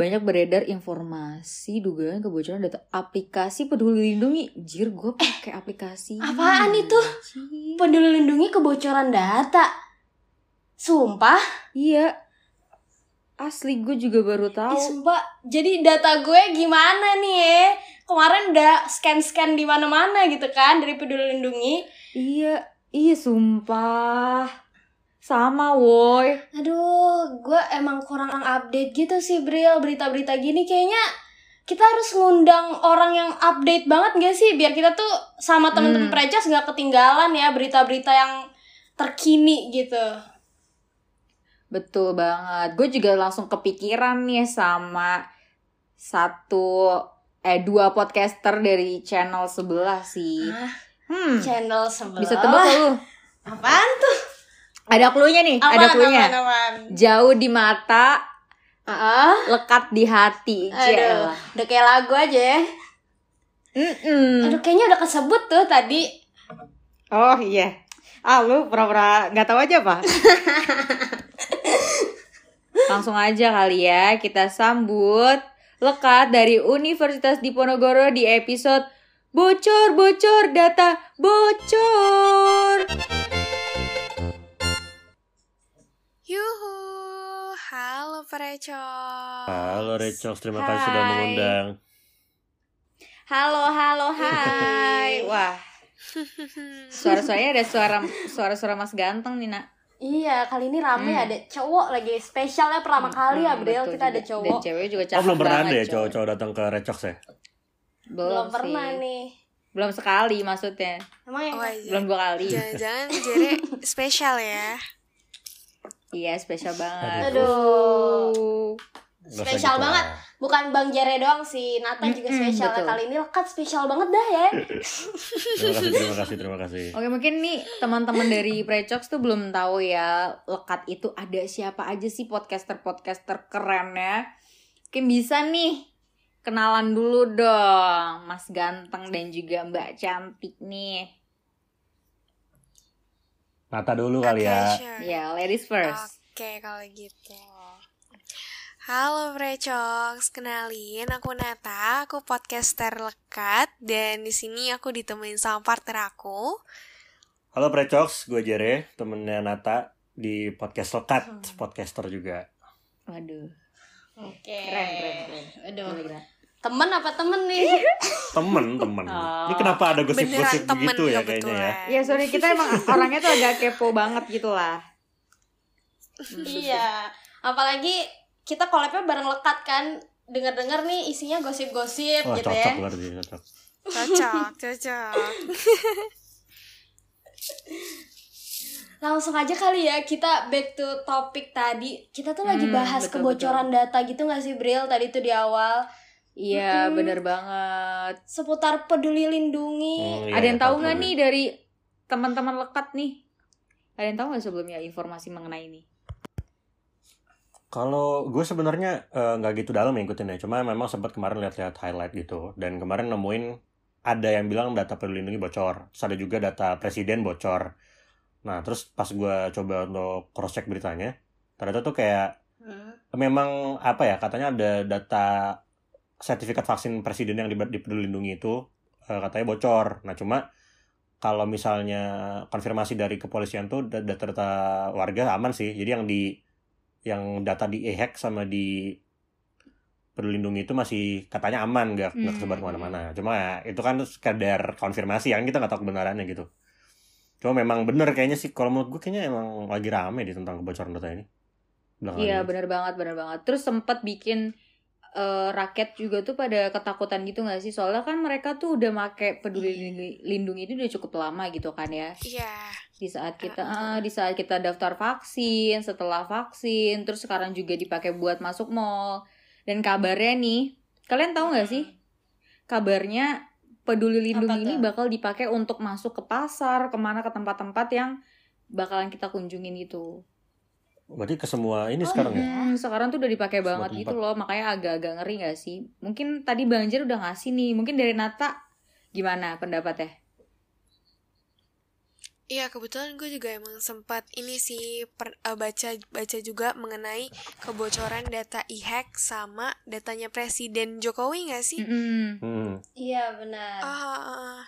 Banyak beredar informasi dugaan kebocoran data aplikasi peduli lindungi. Jir, gue pakai aplikasi. apaan itu? Anjir. Peduli lindungi kebocoran data. Sumpah? Iya. Asli gue juga baru tahu. Eh, sumpah. Jadi data gue gimana nih ya? Kemarin udah scan-scan di mana-mana gitu kan dari Peduli Lindungi. Iya, iya sumpah. Sama woi. Aduh, gue emang kurang update gitu sih, Bril. Berita-berita gini kayaknya kita harus ngundang orang yang update banget gak sih? Biar kita tuh sama temen-temen Hmm. Precos gak ketinggalan ya berita-berita yang terkini gitu. Betul banget. Gue juga langsung kepikiran nih sama satu eh dua podcaster dari channel sebelah sih. Hah? Hmm. Channel sebelah. Bisa tebak lu? Apaan tuh? Ada clue-nya nih, Apaan, ada clue-nya. apaan? Jauh di mata, Ah, lekat di hati. aduh, udah kayak lagu aja ya. Mm-mm. Aduh, kayaknya udah kesebut tuh tadi. Oh iya. Ah lu pura-pura nggak tahu aja apa? Langsung aja kali ya kita sambut lekat dari Universitas Diponegoro di episode Bocor Bocor Data Bocor. Yuhu, halo Precos. Halo Recox, terima Hai. kasih sudah mengundang. Halo halo hai. Wah, suara-suaranya ada suara suara-suara Mas ganteng nih, Nak. Iya, kali ini rame Hmm. ada cowok lagi spesialnya pertama kali ya, Hmm, Bril. Kita ada juga. Dan cowok. cewek juga cakep Oh belum pernah ada ya cowok. cowok-cowok datang ke Recox ya? Belum sih. pernah nih. Belum sekali maksudnya. Emang yang Oh. Belum dua kali. Jangan-jangan Jere spesial ya. Iya, spesial banget. Aduh. Spesial gitu banget. lah. Bukan Bang Jere doang sih, Nata juga Mm-mm, spesial. betul. Kali ini lekat spesial banget dah ya. Terima kasih, terima kasih, terima kasih. Oke mungkin nih teman-teman dari Precox tuh belum tahu ya lekat itu ada siapa aja sih podcaster-podcaster kerennya. Mungkin bisa nih kenalan dulu dong Mas Ganteng dan juga Mbak Cantik nih. Nata dulu kali ya. sure. Ya ladies first. Oke, kalau gitu. Halo Precox, kenalin aku Nata, aku podcaster lekat dan di sini aku ditemenin sama partner aku. Halo Recox, gue Jere, temennya Nata di podcast Lekat, Hmm. podcaster juga. Waduh. Oke. Keren keren keren. Aduh. Gila, gila. Temen apa temen nih? Temen, temen. Oh. Ini kenapa ada gosip-gosip temen begitu ya kayaknya ya? Iya sorry kita emang orangnya tuh agak kepo banget gitu lah. iya. Apalagi kita collabnya bareng lekat kan. Dengar-dengar nih isinya gosip-gosip Wah gitu cocok ya. berarti, cocok. Cocok, cocok. Langsung aja kali ya kita back to topik tadi. Kita tuh lagi Hmm, bahas betul, kebocoran data gitu gak sih Bril tadi tuh di awal Iya Mm-mm. bener banget. seputar peduli lindungi. Hmm, iya, Ada yang tahu nggak nih dari teman-teman lekat nih? Ada yang tahu nggak sebelumnya informasi mengenai ini? Kalau gue sebenarnya eh, nggak gitu dalam ya ngikutin ya, cuma memang sempat kemarin lihat-lihat highlight gitu, dan kemarin nemuin ada yang bilang data peduli lindungi bocor, terus ada juga data presiden bocor. Nah terus pas gue coba untuk cross check beritanya, ternyata tuh kayak Hmm. memang apa ya katanya ada data sertifikat vaksin presiden yang di, di peduli lindungi itu eh, katanya bocor. Nah cuma kalau misalnya konfirmasi dari kepolisian tuh da- data-data warga aman sih. Jadi yang di yang data di e-hack sama di peduli lindungi itu masih katanya aman nggak nggak Hmm. kesebar ke mana-mana. Cuma ya, itu kan sekadar konfirmasi yang kita nggak tahu kebenarannya gitu. Cuma memang bener kayaknya sih kalau menurut gue kayaknya emang lagi rame di tentang kebocoran data ini. Iya bener banget bener banget. Terus sempat bikin eh, rakyat juga tuh pada ketakutan gitu nggak sih? Soalnya kan mereka tuh udah make peduli lindungi, lindungi itu udah cukup lama gitu kan ya. Iya. di saat kita ah, ah, di saat kita daftar vaksin setelah vaksin terus sekarang juga dipakai buat masuk mall dan kabarnya nih kalian tahu nggak sih kabarnya peduli lindungi Apa ini tuh? bakal dipakai untuk masuk ke pasar ke mana ke tempat-tempat yang bakalan kita kunjungin itu Berarti ke semua ini Oh, sekarang ya? Hmm, sekarang tuh udah dipakai Semua banget tempat. gitu loh makanya agak-agak ngeri gak sih mungkin tadi banjir udah ngasih nih mungkin dari Nata gimana pendapatnya Iya kebetulan gue juga emang sempat ini sih per- eh, baca baca juga mengenai kebocoran data e-hack sama datanya Presiden Jokowi nggak sih? Mm-mm. Hmm. Iya benar. Ah,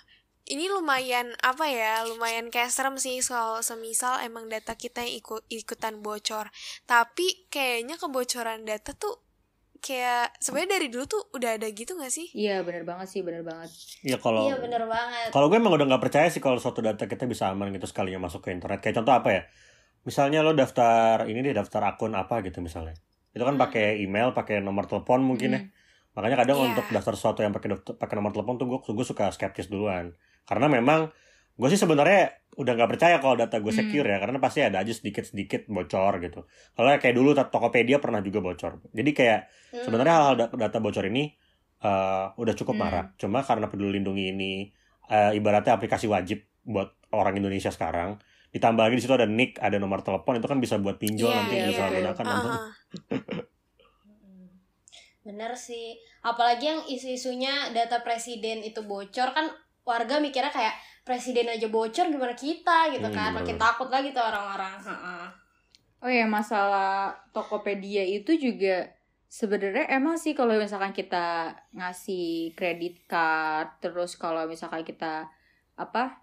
ini lumayan apa ya? Lumayan kayak serem sih soal semisal emang data kita yang ikut ikutan bocor. Tapi kayaknya kebocoran data tuh kayak sebenarnya dari dulu tuh udah ada gitu nggak sih? iya bener banget sih bener banget Ya kalau Iya benar banget. kalau gue emang udah nggak percaya sih kalau suatu data kita bisa aman gitu sekalinya masuk ke internet. Kayak contoh apa ya? Misalnya lo daftar ini deh daftar akun apa gitu misalnya. Itu kan Hmm. pakai email, pakai nomor telepon mungkin ya. Makanya kadang Iya. untuk daftar sesuatu yang pakai pakai nomor telepon tuh gue gue suka skeptis duluan. Karena memang gue sih sebenarnya udah nggak percaya kalau data gue Hmm. secure ya karena pasti ada aja sedikit sedikit bocor gitu. Kalau kayak dulu Tokopedia pernah juga bocor. Jadi kayak Hmm. sebenarnya hal-hal da- data bocor ini eh, udah cukup Hmm. marah. Cuma karena peduli lindungi ini eh, ibaratnya aplikasi wajib buat orang Indonesia sekarang. Ditambah lagi di situ ada nick, ada nomor telepon itu kan bisa buat pinjol Iya, nanti iya, bisa betul. gunakan Ah, untuk ah. Bener sih. Apalagi yang isu-isunya data presiden itu bocor kan warga mikirnya kayak presiden aja bocor gimana kita gitu Hmm, kan. bener. Makin takut lagi tuh orang-orang. Heeh. Oh ya masalah Tokopedia itu juga sebenarnya emang sih kalau misalkan kita ngasih kredit card terus kalau misalkan kita apa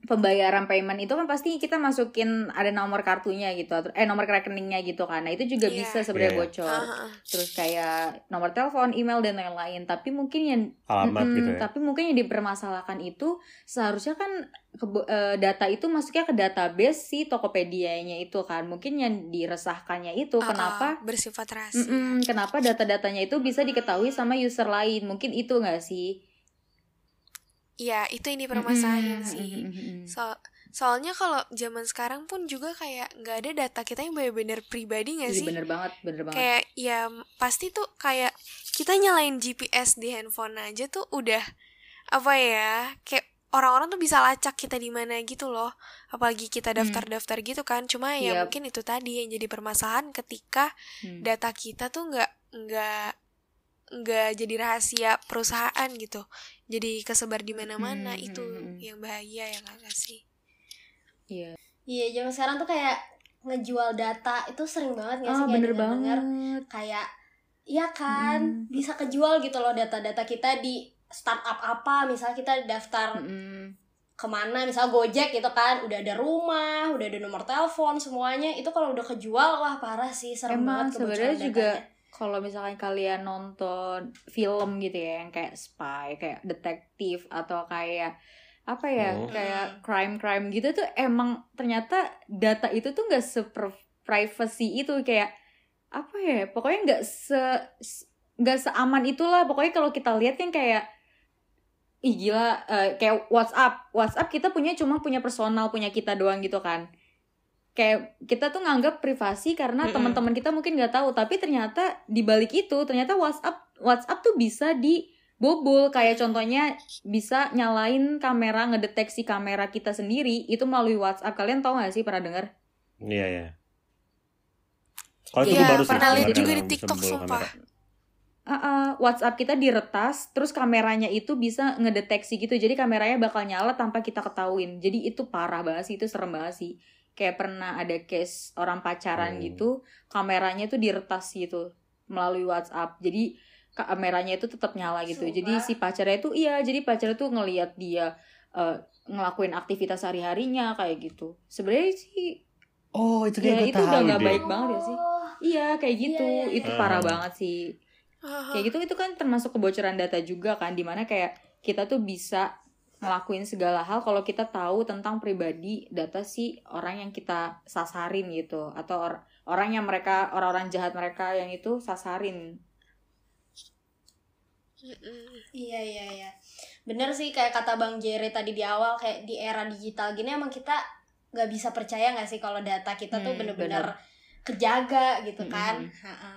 pembayaran payment itu kan pasti kita masukin ada nomor kartunya gitu atau eh nomor rekeningnya gitu kan nah itu juga Iya. bisa sebenarnya Iya, iya. bocor Ah, ah. terus kayak nomor telepon email dan lain-lain tapi mungkin yang alamat Mm-mm, gitu ya. Tapi mungkin yang dipermasalahkan itu seharusnya kan kebo- eh, data itu masuknya ke database si Tokopedia-nya itu kan. Mungkin yang diresahkannya itu Ah, ah, kenapa bersifat rahasia? Mm-mm, kenapa data-datanya itu bisa diketahui sama user lain? Mungkin itu nggak sih? Iya, itu yang dipermasalahin Mm-mm, sih. So, soalnya kalau zaman sekarang pun juga kayak nggak ada data kita yang benar-benar pribadi nggak Iya sih? bener banget, bener banget. Kayak ya pasti tuh kayak kita nyalain GPS di handphone aja tuh udah apa ya? Kayak orang-orang tuh bisa lacak kita di mana gitu loh. Apalagi kita daftar-daftar gitu kan. Cuma ya Yap. mungkin itu tadi yang jadi permasalahan ketika Hmm. data kita tuh nggak nggak nggak jadi rahasia perusahaan gitu. Jadi kesebar di mana-mana Hmm, itu hmm, hmm. yang bahaya ya nggak sih? Iya. Iya, zaman sekarang tuh kayak ngejual data itu sering banget gak sih Ah kayak bener banget. kayak iya kan Mm. bisa kejual gitu loh data-data kita di startup apa misalnya kita daftar Mm-mm. ke mana misal Gojek gitu kan udah ada rumah udah ada nomor telepon semuanya itu kalau udah kejual wah parah sih serem Emang banget sebenarnya juga datanya. Kalau misalkan kalian nonton film gitu ya yang kayak spy, kayak detektif atau kayak apa ya, Hmm. kayak crime-crime gitu tuh emang ternyata data itu tuh nggak se privacy itu kayak apa ya, pokoknya nggak se nggak seaman itulah. Pokoknya kalau kita lihat kan kayak ih gila eh, kayak WhatsApp. WhatsApp kita punya cuma punya personal punya kita doang gitu kan kayak kita tuh nganggap privasi karena Mm-mm. teman-teman kita mungkin nggak tahu tapi ternyata di balik itu ternyata WhatsApp WhatsApp tuh bisa dibobol kayak contohnya bisa nyalain kamera ngedeteksi kamera kita sendiri itu melalui WhatsApp kalian tahu nggak sih pernah dengar Iya, iya. Kalau itu Iya, baru sih pernah lihat juga di TikTok, bobol sumpah. kamera. Ah, ah, WhatsApp kita diretas, terus kameranya itu bisa ngedeteksi gitu. Jadi kameranya bakal nyala tanpa kita ketahuin. Jadi itu parah banget sih, itu serem banget sih. Kayak pernah ada case orang pacaran Hmm. gitu, kameranya itu diretas gitu melalui WhatsApp. Jadi kameranya itu tetap nyala gitu. Sumpah. Jadi si pacarnya itu iya, jadi pacarnya tuh ngelihat dia eh, ngelakuin aktivitas sehari-harinya kayak gitu. Sebenarnya sih Oh, itu Ya, itu tahu udah nggak deh. baik banget ya sih? Oh, iya kayak gitu. Iya, iya, Itu iya. parah Ah. banget sih Ah, kayak gitu itu kan termasuk kebocoran data juga kan di mana kayak kita tuh bisa ngelakuin segala hal kalau kita tahu tentang pribadi data si orang yang kita sasarin gitu atau or- orang yang mereka orang-orang jahat mereka yang itu sasarin iya iya iya bener sih kayak kata bang Jerry tadi di awal kayak di era digital gini emang kita nggak bisa percaya nggak sih kalau data kita tuh Hmm, bener-bener bener. kejaga gitu Hmm, kan hmm. Ha-ha.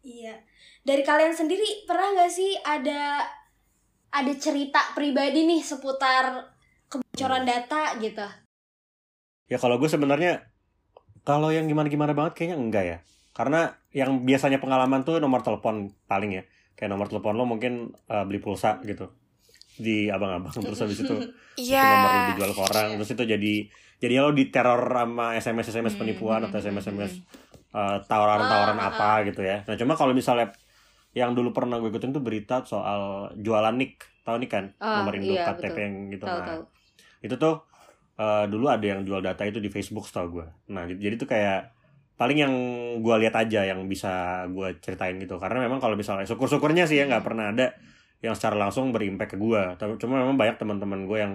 iya dari kalian sendiri pernah nggak sih ada ada cerita pribadi nih seputar kebocoran data gitu Ya kalau gue sebenarnya kalau yang gimana-gimana banget kayaknya enggak ya. Karena yang biasanya pengalaman tuh nomor telepon paling ya. Kayak nomor telepon lo mungkin eh, beli pulsa gitu di abang-abang terus habis itu Iya. itu nomor lo dijual ke orang terus itu jadi jadi lo diteror sama SMS SMS Hmm, penipuan hmm, atau SMS SMS eh, tawaran-tawaran Ah, ah, apa gitu ya. Nah cuma kalau misalnya yang dulu pernah gue ikutin tuh berita soal jualan nick, tahu nih kan Ah, nomor induk iya, KTP betul. yang gitu. tahu Nah, tahu itu tuh eh, dulu ada yang jual data itu di Facebook setahu gue. Nah jadi, jadi tuh kayak paling yang gue lihat aja yang bisa gue ceritain gitu. Karena memang kalau misalnya syukur-syukurnya sih ya nggak Hmm. pernah ada yang secara langsung berimpact ke gue. Tapi cuma memang banyak teman-teman gue yang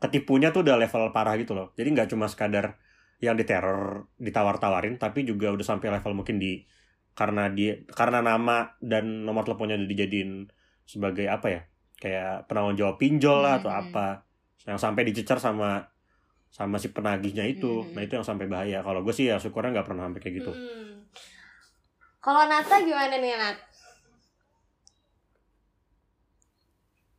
ketipunya tuh udah level parah gitu loh. Jadi nggak cuma sekadar yang diteror, ditawar-tawarin, tapi juga udah sampai level mungkin di karena dia karena nama dan nomor teleponnya udah dijadiin sebagai apa ya kayak penanggung jawab pinjol lah atau Hmm. apa yang sampai dicecer sama sama si penagihnya itu Hmm. nah itu yang sampai bahaya kalau gue sih ya syukurnya nggak pernah sampai kayak gitu Hmm. kalau Nata gimana nih Nat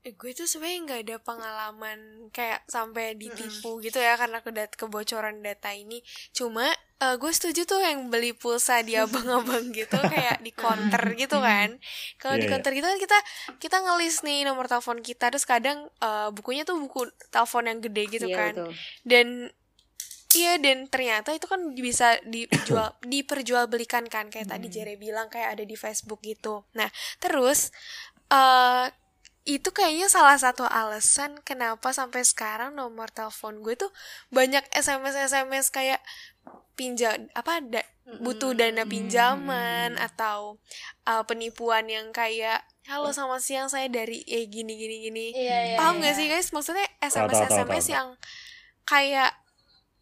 Eh, gue tuh sebenarnya nggak ada pengalaman kayak sampai ditipu gitu ya karena kedat kebocoran data ini cuma eh, gue setuju tuh yang beli pulsa di abang-abang gitu kayak di counter gitu kan kalau Iya, di iya. counter gitu kan kita kita ngelis nih nomor telepon kita terus kadang eh, bukunya tuh buku telepon yang gede gitu Iya, kan betul. dan iya dan ternyata itu kan bisa dijual diperjualbelikan kan kayak tadi Hmm. Jere bilang kayak ada di Facebook gitu nah terus eh itu kayaknya salah satu alasan kenapa sampai sekarang nomor telepon gue tuh banyak SMS SMS kayak pinjam apa da, butuh dana pinjaman Hmm. atau uh, penipuan yang kayak halo sama siang saya dari eh gini gini gini iya iya paham iya. gak sih guys maksudnya Tahu, SMS tahu, tahu, SMS tahu. yang kayak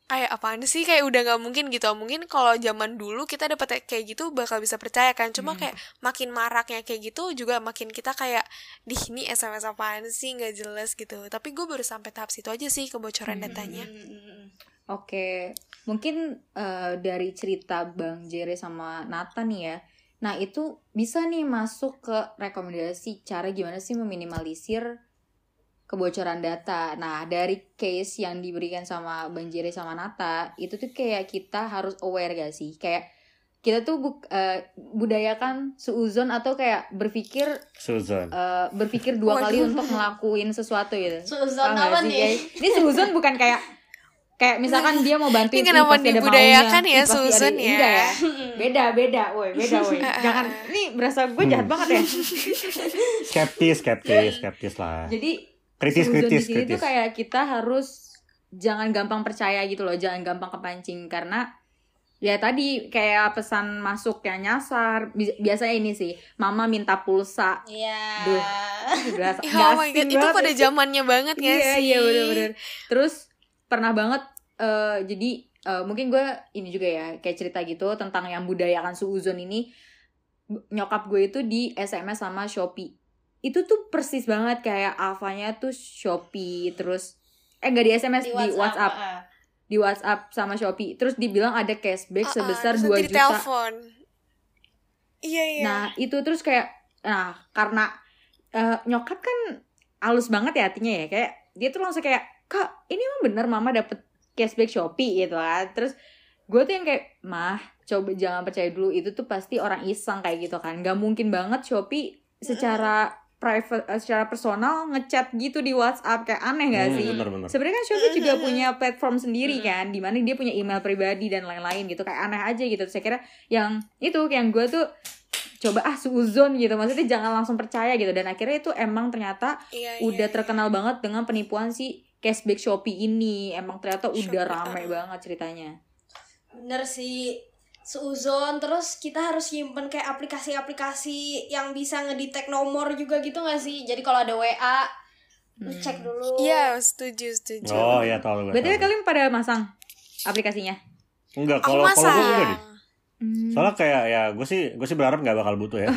kayak apaan sih kayak udah nggak mungkin gitu mungkin kalau zaman dulu kita dapat kayak gitu bakal bisa percaya kan cuma Hmm. kayak makin maraknya kayak gitu juga makin kita kayak di ini SMS apaan sih nggak jelas gitu tapi gue baru sampai tahap situ aja sih kebocoran Hmm. datanya Hmm, hmm, hmm. Oke, mungkin eh, dari cerita Bang Jere sama Nathan nih ya. Nah, itu bisa nih masuk ke rekomendasi cara gimana sih meminimalisir kebocoran data. Nah, dari case yang diberikan sama Bang Jere sama Nata, itu tuh kayak kita harus aware gak sih? Kayak kita tuh buk, eh, budayakan suuzon atau kayak berpikir Susan eh, berpikir dua kali untuk ngelakuin sesuatu gitu. Suuzon apa sih, nih? guys? Ini Suzon bukan kayak kayak misalkan dia mau bantuin Ini kenapa dibudayakan ya, Suzon ya? Enggak ya. Beda, beda, woi, beda, woi. Jangan ini berasa gue jahat Hmm. banget ya. skeptis skeptis skeptis lah Jadi kritis kritis di sini kritis tuh kayak kita harus jangan gampang percaya gitu loh, jangan gampang kepancing karena ya tadi kayak pesan masuk yang nyasar Bi- biasanya ini sih mama minta pulsa Iya. Duh. berasa Ya, oh my god, itu banget pada ya. zamannya banget gak iya, sih? Iya bener-bener. Terus pernah banget eh, jadi eh, mungkin gue ini juga ya kayak cerita gitu tentang yang budayakan suuzon ini nyokap gue itu di SMS sama Shopee. Itu tuh persis banget kayak Avanya tuh Shopee terus eh enggak di SMS di WhatsApp, ah. di WhatsApp sama Shopee. Terus dibilang ada cashback ah, sebesar terus 2 nanti juta. ditelepon. Iya iya. Nah, itu terus kayak nah, karena eh, nyokap kan halus banget ya hatinya ya. Kayak dia tuh langsung kayak, "Kak, ini emang bener mama dapet cashback Shopee gitu kan." Terus gue tuh yang kayak, "Mah, coba jangan percaya dulu itu tuh pasti orang iseng kayak gitu kan. Gak mungkin banget Shopee secara private eh, secara personal ngechat gitu di WhatsApp kayak aneh gak Hmm, sih? Sebenarnya kan Shopee juga punya platform sendiri kan, di mana dia punya email pribadi dan lain-lain gitu, kayak aneh aja gitu. Terus Saya kira yang itu, yang gue tuh coba ah suzon gitu, maksudnya jangan langsung percaya gitu. Dan akhirnya itu emang ternyata Iya, iya, udah iya. terkenal banget dengan penipuan si cashback Shopee ini. Emang ternyata udah Shopee, rame ah. banget ceritanya. Bener sih Suuzon terus kita harus nyimpen kayak aplikasi-aplikasi yang bisa ngedetect nomor juga gitu gak sih? Jadi kalau ada WA lu Hmm. cek dulu. Iya, setuju, setuju. oh ya tahu gue tahu. kalian pada masang aplikasinya? enggak kalau kalau gue enggak deh Hmm. Soalnya kayak ya gue sih gue sih berharap nggak bakal butuh ya.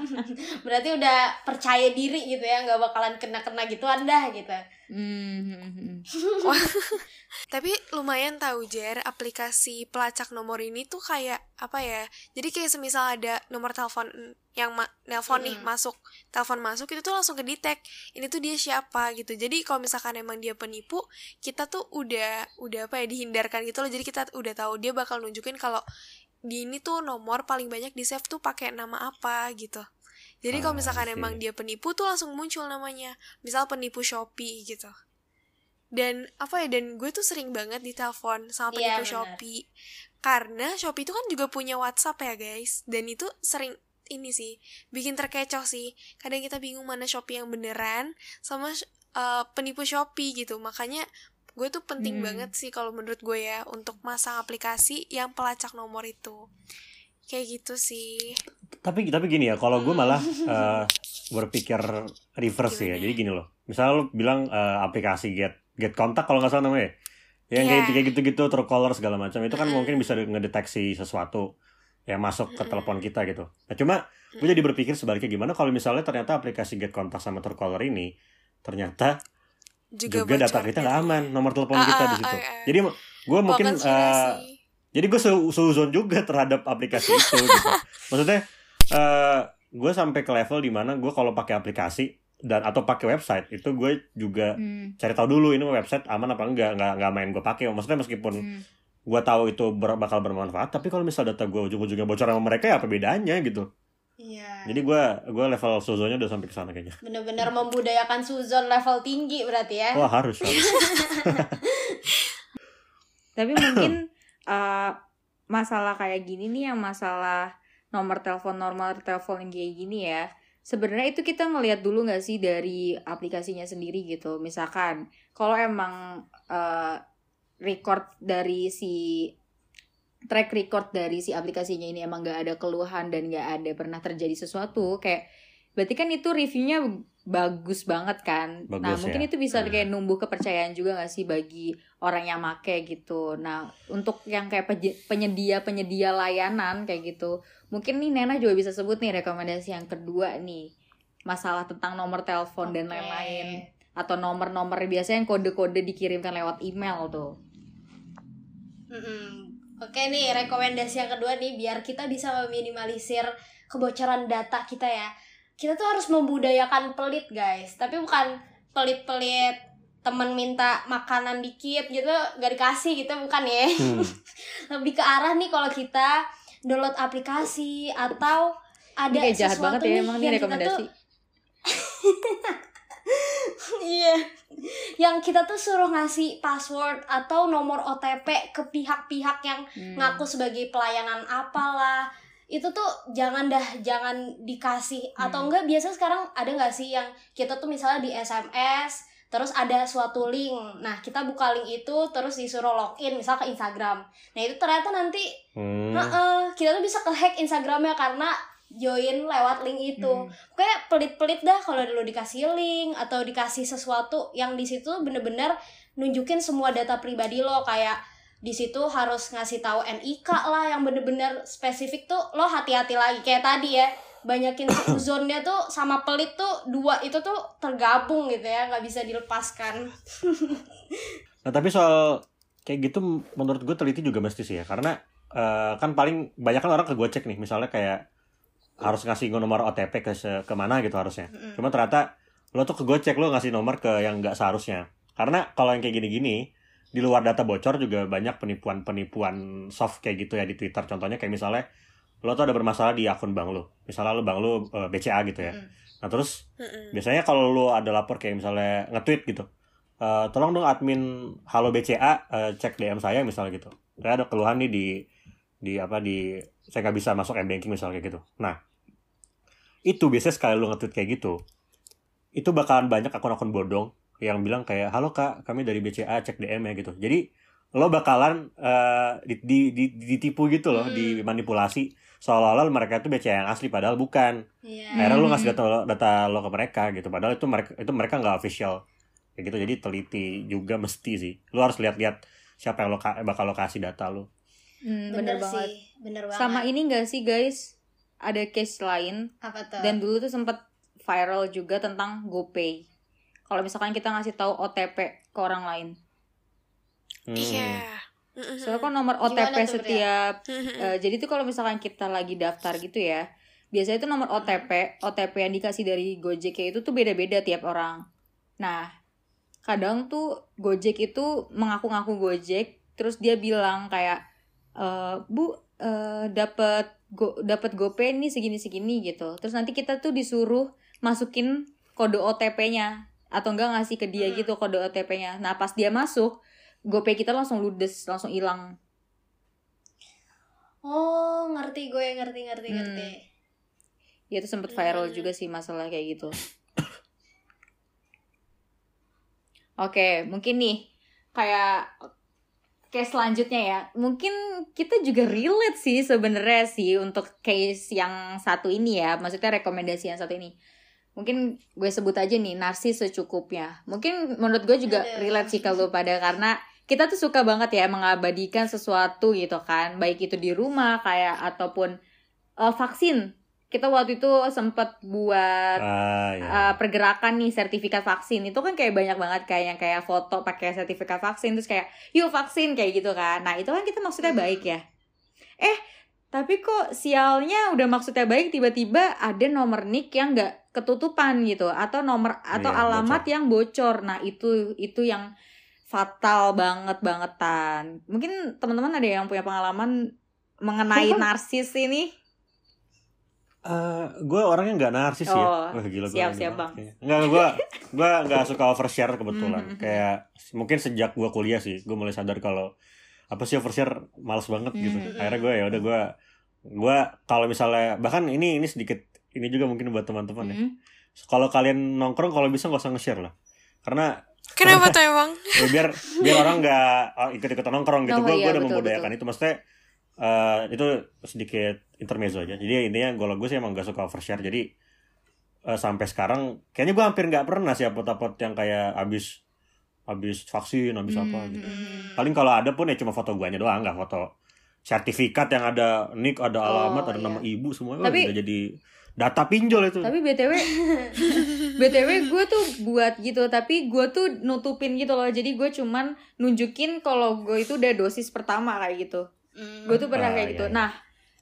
Berarti udah percaya diri gitu ya, nggak bakalan kena-kena gitu anda gitu. Hmm, hmm, hmm. Tapi lumayan tahu Jer, aplikasi pelacak nomor ini tuh kayak apa ya? Jadi kayak semisal ada nomor telepon yang ma nelpon nih Mm-mm. masuk, telepon masuk itu tuh langsung ke detect. Ini tuh dia siapa gitu. Jadi kalau misalkan emang dia penipu, kita tuh udah udah apa ya dihindarkan gitu loh. Jadi kita udah tahu dia bakal nunjukin kalau di ini tuh nomor paling banyak di save tuh pakai nama apa gitu. Jadi Ah, kalau misalkan I see. emang dia penipu tuh langsung muncul namanya. Misal penipu Shopee gitu. Dan apa ya dan gue tuh sering banget ditelepon sama Iya, penipu benar. Shopee. Karena Shopee itu kan juga punya WhatsApp ya guys. Dan itu sering ini sih bikin terkecoh sih. Kadang kita bingung mana Shopee yang beneran sama uh, penipu Shopee gitu. Makanya gue tuh penting Hmm. banget sih kalau menurut gue ya untuk masang aplikasi yang pelacak nomor itu. Kayak gitu sih. tapi tapi gini ya kalau gue malah eh, berpikir reverse ya Gimana? jadi gini loh misalnya lo bilang eh, aplikasi get get kontak kalau nggak salah namanya ya. yang Iya. kayak kayak gitu-gitu Truecaller segala macam itu kan Mm-mm. mungkin bisa ngedeteksi sesuatu yang masuk ke telepon kita gitu nah cuma gue jadi berpikir sebaliknya gimana kalau misalnya ternyata aplikasi get kontak sama Truecaller ini ternyata Juga, juga, data kita nggak aman nomor telepon Ah, kita ah, di situ ah, ah. jadi gue mungkin konspirasi. jadi gue seuzon juga terhadap aplikasi itu gitu. Maksudnya eh gue sampai ke level di mana gue kalau pakai aplikasi dan atau pakai website itu gue juga Hmm, cari tahu dulu ini website aman apa enggak nggak nggak main gue pakai maksudnya meskipun hmm. gue tahu itu ber- bakal bermanfaat tapi kalau misal data gue ujung-ujungnya bocor sama mereka ya apa bedanya gitu Iya. jadi gue gue level suzonnya udah sampai ke sana kayaknya Bener-bener membudayakan suzon level tinggi berarti ya. wah harus harus Tapi mungkin eh, masalah kayak gini nih yang masalah nomor telepon normal telepon yang kayak gini ya. Sebenarnya itu kita ngelihat dulu nggak sih dari aplikasinya sendiri gitu. Misalkan kalau emang eh, record dari si track record dari si aplikasinya ini emang nggak ada keluhan dan nggak ada pernah terjadi sesuatu kayak berarti kan itu reviewnya bagus banget kan nah Bagus mungkin ya. itu bisa Hmm. kayak numbuh kepercayaan juga nggak sih bagi orang yang make gitu nah untuk yang kayak penyedia penyedia layanan kayak gitu mungkin nih Nena juga bisa sebut nih rekomendasi yang kedua nih masalah tentang nomor telepon dan Oke. lain-lain atau nomor-nomor biasanya yang kode-kode dikirimkan lewat email tuh Mm-mm. Oke nih rekomendasi yang kedua nih biar kita bisa meminimalisir kebocoran data kita ya. Kita tuh harus membudayakan pelit guys. Tapi bukan pelit-pelit temen minta makanan dikit gitu gak dikasih gitu bukan ya. Hmm. Lebih ke arah nih kalau kita download aplikasi atau ada Ini kayak jahat sesuatu banget ya nih emang nih yang kita rekomendasi tuh Iya. Yang kita tuh suruh ngasih password atau nomor OTP ke pihak-pihak yang Hmm. ngaku sebagai pelayanan apalah. Itu tuh jangan dah jangan dikasih atau Hmm. enggak biasa sekarang ada nggak sih yang kita tuh misalnya di SMS terus ada suatu link. Nah, kita buka link itu terus disuruh login misal ke Instagram. Nah, itu ternyata nanti Hmm. Heeh, kita tuh bisa kehack Instagramnya karena join lewat link itu. Hmm. Kayak pelit-pelit dah kalau dulu dikasih link atau dikasih sesuatu yang di situ bener-bener nunjukin semua data pribadi lo. Kayak di situ harus ngasih tahu NIK lah yang bener-bener spesifik tuh. Lo hati-hati lagi. Kayak tadi ya banyakin zonnya tuh sama pelit tuh dua itu tuh tergabung gitu ya nggak bisa dilepaskan. Nah tapi soal kayak gitu menurut gue teliti juga mesti sih ya. Karena eh, kan paling banyak kan orang ke gue cek nih. Misalnya kayak harus ngasih nomor OTP ke ke mana gitu harusnya. Mm-mm. Cuma ternyata lo tuh ke gue cek lo ngasih nomor ke yang nggak seharusnya. Karena kalau yang kayak gini-gini di luar data bocor juga banyak penipuan-penipuan soft kayak gitu ya di Twitter. Contohnya kayak misalnya lo tuh ada bermasalah di akun bank lo. Misalnya lo bank lo eh, BCA gitu ya. Mm-mm. Nah terus Mm-mm. biasanya kalau lu ada lapor kayak misalnya nge-tweet gitu eh, tolong dong admin halo BCA eh, cek DM saya misalnya gitu saya ada keluhan nih di di apa di saya nggak bisa masuk m banking misalnya kayak gitu. Nah itu biasanya sekali lu nge-tweet kayak gitu itu bakalan banyak akun-akun bodong yang bilang kayak halo kak kami dari BCA cek DM ya gitu. Jadi lo bakalan eh, di, di, di- ditipu gitu loh Hmm. dimanipulasi. Seolah-olah mereka itu BCA yang asli padahal bukan. Iya. akhirnya lu Hmm. ngasih data lo, data lo ke mereka gitu. Padahal itu mereka itu mereka nggak official. Kayak gitu jadi teliti juga mesti sih. Lu harus lihat-lihat siapa yang lo ka- bakal lo kasih data lo Hmm, bener, bener, banget. sih bener banget Sama ini gak sih guys? Ada case lain apa tuh dan dulu tuh sempet viral juga tentang GoPay. Kalau misalkan kita ngasih tahu OTP ke orang lain. Hmm. Iya. Mm-mm. Soalnya kan nomor OTP tuh, setiap Mm-mm. eh, jadi tuh kalau misalkan kita lagi daftar gitu ya, biasanya itu nomor OTP, OTP yang dikasih dari Gojek itu tuh beda-beda tiap orang. Nah, kadang tuh Gojek itu mengaku-ngaku Gojek, terus dia bilang kayak eh Bu eh dapat go dapat GoPay nih segini-segini gitu. Terus nanti kita tuh disuruh masukin kode OTP-nya atau enggak ngasih ke dia Hmm. gitu kode OTP-nya. Nah, pas dia masuk, GoPay kita langsung ludes, langsung hilang. oh ngerti gue ngerti ngerti Hmm. ngerti Ya itu sempet viral Hmm. juga sih masalah kayak gitu. Oke, mungkin nih kayak case selanjutnya ya. Mungkin kita juga relate sih sebenarnya sih untuk case yang satu ini ya. Maksudnya rekomendasi yang satu ini. Mungkin gue sebut aja nih narsis secukupnya. Mungkin menurut gue juga relate sih kalau pada karena kita tuh suka banget ya mengabadikan sesuatu gitu kan. Baik itu di rumah kayak ataupun eh, vaksin. Kita waktu itu sempat buat Ah, iya. uh, pergerakan nih sertifikat vaksin. Itu kan kayak banyak banget kayak yang kayak foto pakai sertifikat vaksin terus kayak yuk vaksin kayak gitu kan. Nah itu kan kita maksudnya baik ya. Eh tapi kok sialnya udah maksudnya baik tiba-tiba ada nomor nick yang nggak ketutupan gitu atau nomor atau Iya, alamat bocor. yang bocor. Nah itu itu yang fatal banget bangetan. Mungkin teman-teman ada yang punya pengalaman mengenai narsis ini Eh, gue orangnya nggak narsis ya. Oh, Wah, gila gue siap, siap, banget Bang. kayaknya. Nggak, gue gue nggak suka overshare kebetulan. Mhm. Kayak mungkin sejak gue kuliah sih, gue mulai sadar kalau apa sih overshare males banget gitu. Mhm. Akhirnya gue ya udah gue gue kalau misalnya bahkan ini ini sedikit ini juga mungkin buat teman-teman ya. Hmm. Kalau kalian nongkrong kalau bisa nggak usah nge-share lah. Karena Kenapa tuh emang? ya biar biar orang nggak oh, ikut-ikutan nongkrong gitu. Oh, gue iya, udah betul, membudayakan itu. Maksudnya eh, itu sedikit intermezzo aja. Jadi intinya kalau gue sih emang gak suka overshare. Jadi eh, sampai sekarang kayaknya gue hampir nggak pernah sih upload-upload yang kayak abis abis vaksin, abis apa Hmm, gitu. hmm, Paling kalau ada pun ya cuma foto guanya doang, nggak foto sertifikat yang ada nick, ada alamat, Oh, ada iya. nama ibu semua. Tapi- Tapi, udah jadi data pinjol itu. Tapi BTW BTW gue tuh buat gitu Tapi gue tuh nutupin gitu loh Jadi gue cuman nunjukin kalau gue itu udah dosis pertama kayak gitu Hmm. Gue tuh pernah Ah, kayak iya, gitu iya. Nah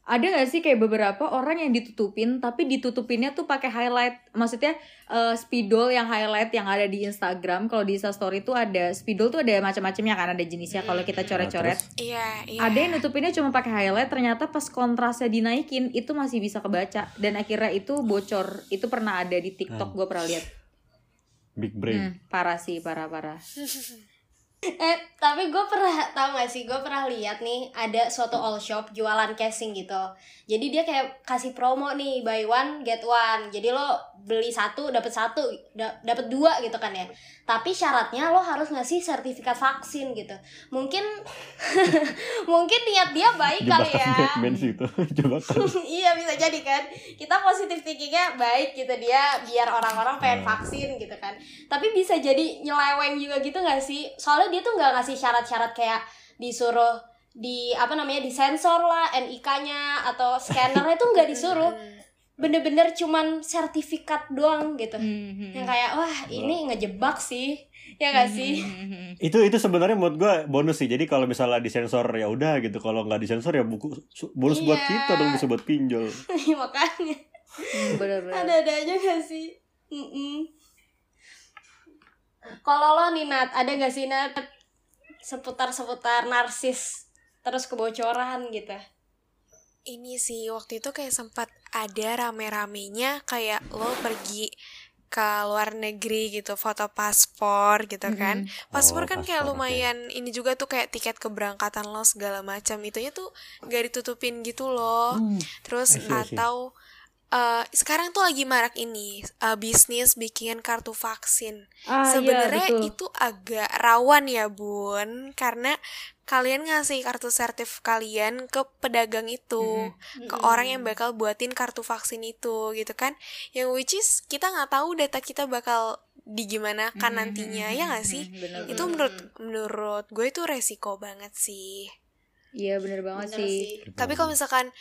ada gak sih kayak beberapa orang yang ditutupin Tapi ditutupinnya tuh pakai highlight Maksudnya eh, spidol yang highlight yang ada di Instagram Kalau di Instastory tuh ada Spidol tuh ada macam-macamnya kan Ada jenisnya kalau kita coret-coret terus? Iya, iya. ada yang nutupinnya cuma pakai highlight ternyata pas kontrasnya dinaikin itu masih bisa kebaca dan akhirnya itu bocor itu pernah ada di TikTok gue pernah lihat Big brain. Hmm, parah sih parah parah Eh, tapi gue pernah tau gak sih, gue pernah lihat nih ada suatu all shop jualan casing gitu. Jadi dia kayak kasih promo nih buy one get one. Jadi lo beli satu dapat satu, da- dapat dua gitu kan ya. Tapi syaratnya lo harus ngasih sertifikat vaksin gitu. Mungkin mungkin niat dia baik kali ya. Batman sih itu. Jebakan. iya bisa jadi kan kita positif thinkingnya baik gitu dia biar orang-orang pengen Hmm. vaksin gitu kan tapi bisa jadi nyeleweng juga gitu nggak sih soalnya dia tuh nggak ngasih syarat-syarat kayak disuruh di apa namanya disensor lah NIK-nya atau scannernya tuh nggak disuruh. Bener-bener cuman sertifikat doang gitu. Hmm, yang kayak wah ini ngejebak sih. Ya nggak sih? itu itu sebenarnya menurut gue bonus sih. Jadi kalau misalnya disensor ya udah gitu. Kalau nggak disensor ya buku bonus buat Iya. kita dong bisa buat pinjol. Makanya. Bener-bener. Ada-ada aja gak sih? Mm-mm. Kalau lo nih Nat ada gak sih Nat seputar-seputar narsis terus kebocoran gitu? Ini sih waktu itu kayak sempat ada rame-ramenya kayak lo pergi ke luar negeri gitu foto paspor gitu kan. Paspor Oh, kan kayak paspor, oke. lumayan ini juga tuh kayak tiket keberangkatan lo segala macam. Itunya tuh gak ditutupin gitu loh. Terus I see, I see. atau eh, sekarang tuh lagi marak ini eh, bisnis bikin kartu vaksin ah, Sebenarnya iya, betul. itu agak rawan ya bun, karena kalian ngasih kartu sertif kalian ke pedagang itu, ke orang yang bakal buatin kartu vaksin itu, gitu kan? Yang which is kita nggak tahu data kita bakal di gimana kan nantinya, ya nggak sih? Hmm, bener-bener. Itu menurut menurut gue itu resiko banget sih. Iya bener banget Bener sih. Gitu. Tapi kalau misalkan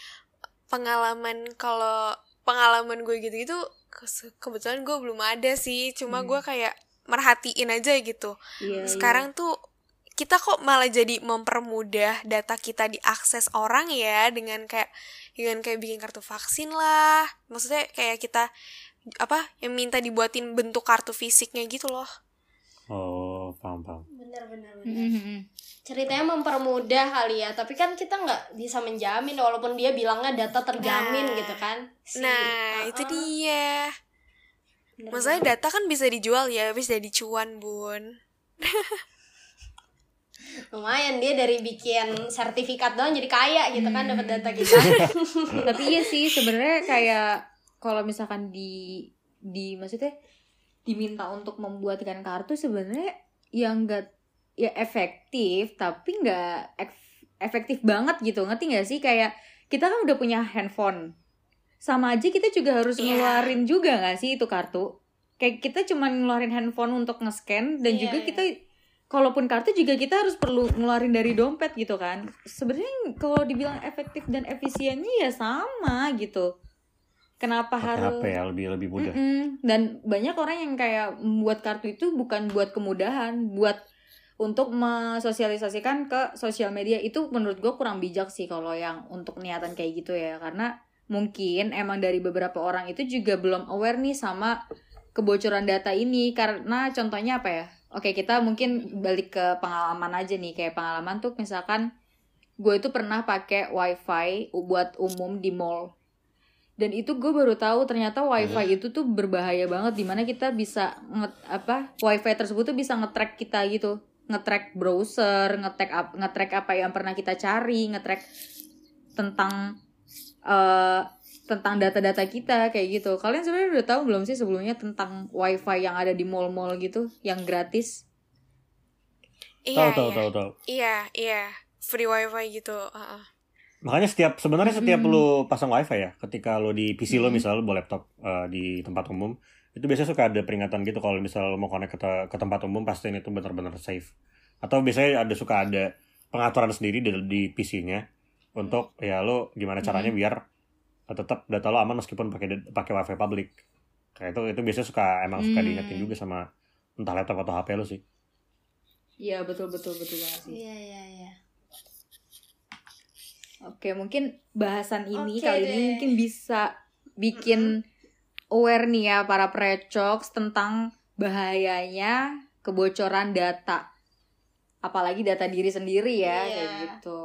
pengalaman kalau pengalaman gue gitu-gitu ke- kebetulan gue belum ada sih. Cuma Hmm. gue kayak merhatiin aja gitu. Iya, Sekarang tuh kita kok malah jadi mempermudah data kita diakses orang ya dengan kayak dengan kayak bikin kartu vaksin lah. Maksudnya kayak kita apa yang minta dibuatin bentuk kartu fisiknya gitu loh. oh paham paham bener bener iya. bener Mhm. ceritanya mempermudah kali ya tapi kan kita nggak bisa menjamin walaupun dia bilangnya data terjamin Nah. gitu kan Si- Nah, uh-uh. itu dia. Bener Maksudnya data kan bisa dijual ya, bisa jadi cuan, Bun. lumayan dia dari bikin sertifikat doang jadi kaya gitu kan dapat data kita Tapi iya sih sebenarnya kayak kalau misalkan di di maksudnya diminta untuk membuatkan kartu sebenarnya yang enggak ya efektif tapi nggak ef- efektif banget gitu. Ngerti nggak sih? Kayak kita kan udah punya handphone. Sama aja kita juga harus Iya. ngeluarin juga nggak sih itu kartu? Kayak kita cuma ngeluarin handphone untuk nge-scan dan Iya, juga iya. kita kalaupun kartu juga kita harus perlu ngeluarin dari dompet gitu kan. Sebenarnya kalau dibilang efektif dan efisiennya ya sama gitu. Kenapa pakai harus HP ya lebih lebih mudah. Mm-mm. dan banyak orang yang kayak membuat kartu itu bukan buat kemudahan buat untuk mensosialisasikan ke sosial media itu menurut gue kurang bijak sih kalau yang untuk niatan kayak gitu ya. Karena mungkin emang dari beberapa orang itu juga belum aware nih sama kebocoran data ini. Karena contohnya apa ya? Oke kita mungkin balik ke pengalaman aja nih. Kayak pengalaman tuh misalkan gue itu pernah pakai wifi buat umum di mall. Dan itu gue baru tahu ternyata wifi itu tuh berbahaya banget. Di mana kita bisa nge apa wifi tersebut tuh bisa nge-track kita gitu nge-track browser nge-track nge-track apa yang pernah kita cari nge-track tentang eh tentang data-data kita kayak gitu kalian sebenarnya udah tahu belum sih sebelumnya tentang wifi yang ada di mall-mall gitu yang gratis Iya, tahu tahu iya. tahu tahu Iya, iya. Free wifi gitu. heeh. makanya setiap sebenarnya setiap Mm. lu pasang wifi ya ketika lu di PC lo Mm. misal lu bawa laptop eh, di tempat umum itu biasanya suka ada peringatan gitu kalau misal mau connect ke, te- ke tempat umum pastiin itu benar-benar safe atau biasanya ada suka ada pengaturan sendiri di, di PC-nya untuk ya lo gimana caranya Mm. biar tetap data lo aman meskipun pakai pakai wifi publik kayak itu itu biasanya suka emang suka Mm. diingetin juga sama entah laptop atau HP lo sih iya betul betul betul banget sih iya iya iya Oke, mungkin bahasan ini Oke kali deh. ini mungkin bisa bikin aware nih ya para precox tentang bahayanya kebocoran data. Apalagi data diri sendiri ya, Iya. kayak gitu.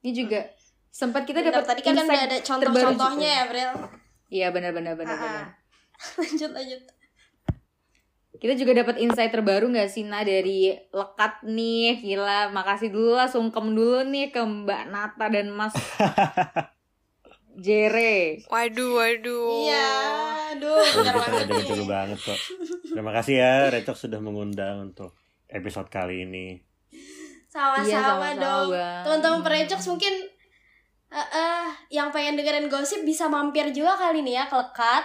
Ini juga sempat kita dapat tadi kan udah insight ada terbaru contoh-contohnya ya Bril Iya, benar-benar benar-benar. lanjut lanjut Kita juga dapat insight terbaru nggak sih Nah dari lekat nih Gila makasih dulu lah Sungkem dulu nih ke Mbak Nata dan Mas Jere Waduh, waduh. iya aduh ada lucu banget kok. Terima kasih ya Recok sudah mengundang untuk episode kali ini. sama-sama Iya, sama-sama, dong teman-teman perecoks mungkin eh eh, yang pengen dengerin gosip bisa mampir juga kali nih ya ke lekat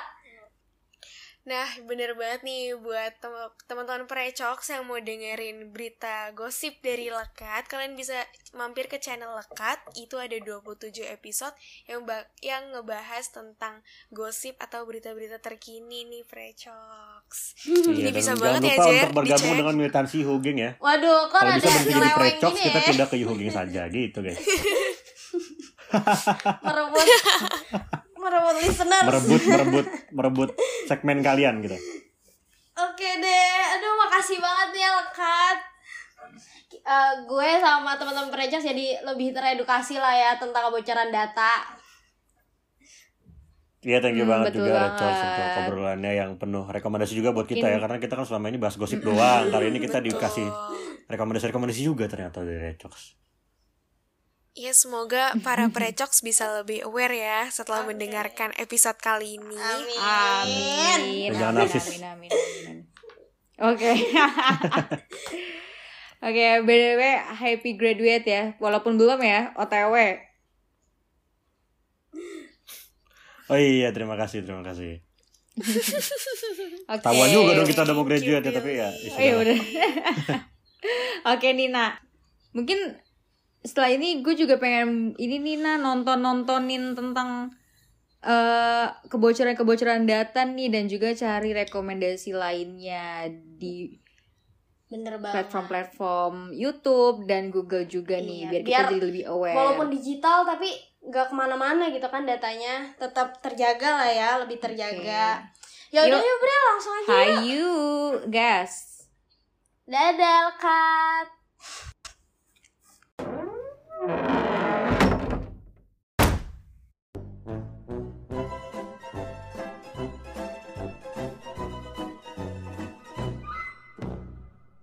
Nah, bener banget nih buat tem- teman-teman precox yang mau dengerin berita gosip dari Lekat, kalian bisa mampir ke channel Lekat. Itu ada 27 episode yang yang ngebahas tentang gosip atau berita-berita terkini nih. Ini Iya, bisa dan banget jangan ya, lupa Jer, untuk bergabung dicek. dengan militansi Hugeng ya. waduh kok Kalau ada bisa berhenti jadi gini kita ya pindah ke Hugeng saja gitu guys. merebut merebut listener Merebut, merebut, merebut segmen kalian gitu. Oke deh, aduh makasih banget ya lekat. Eh, gue sama teman-teman Prejas jadi lebih teredukasi lah ya tentang kebocoran data. Iya, thank you Hmm, banget juga banget. untuk obrolannya yang penuh rekomendasi juga buat kita Mungkin- ya karena kita kan selama ini bahas gosip doang. Kali ini kita Betul. dikasih rekomendasi-rekomendasi juga ternyata dari Recok. Ya, semoga para precox bisa lebih aware ya setelah Oke. mendengarkan episode kali ini. Amin. Amin. Jangan amin, amin, amin, amin. Oke. Oke, BDW happy graduate ya. Walaupun belum ya, OTW. Oh iya, terima kasih, terima kasih. Oke. Tahuan juga dong kita udah mau graduate ya, tapi ya. Ya Oh, iya udah. Oke Nina, mungkin setelah ini gue juga pengen ini nih nah nonton nontonin tentang eh kebocoran-kebocoran data nih dan juga cari rekomendasi lainnya di bener banget platform-platform YouTube dan Google juga nih Iya, biar, biar kita jadi lebih aware. walaupun digital tapi nggak ke mana-mana gitu kan datanya tetap terjaga lah ya lebih terjaga ya udah Yuk. Bre langsung aja yuk Hayu, guys. dadah kak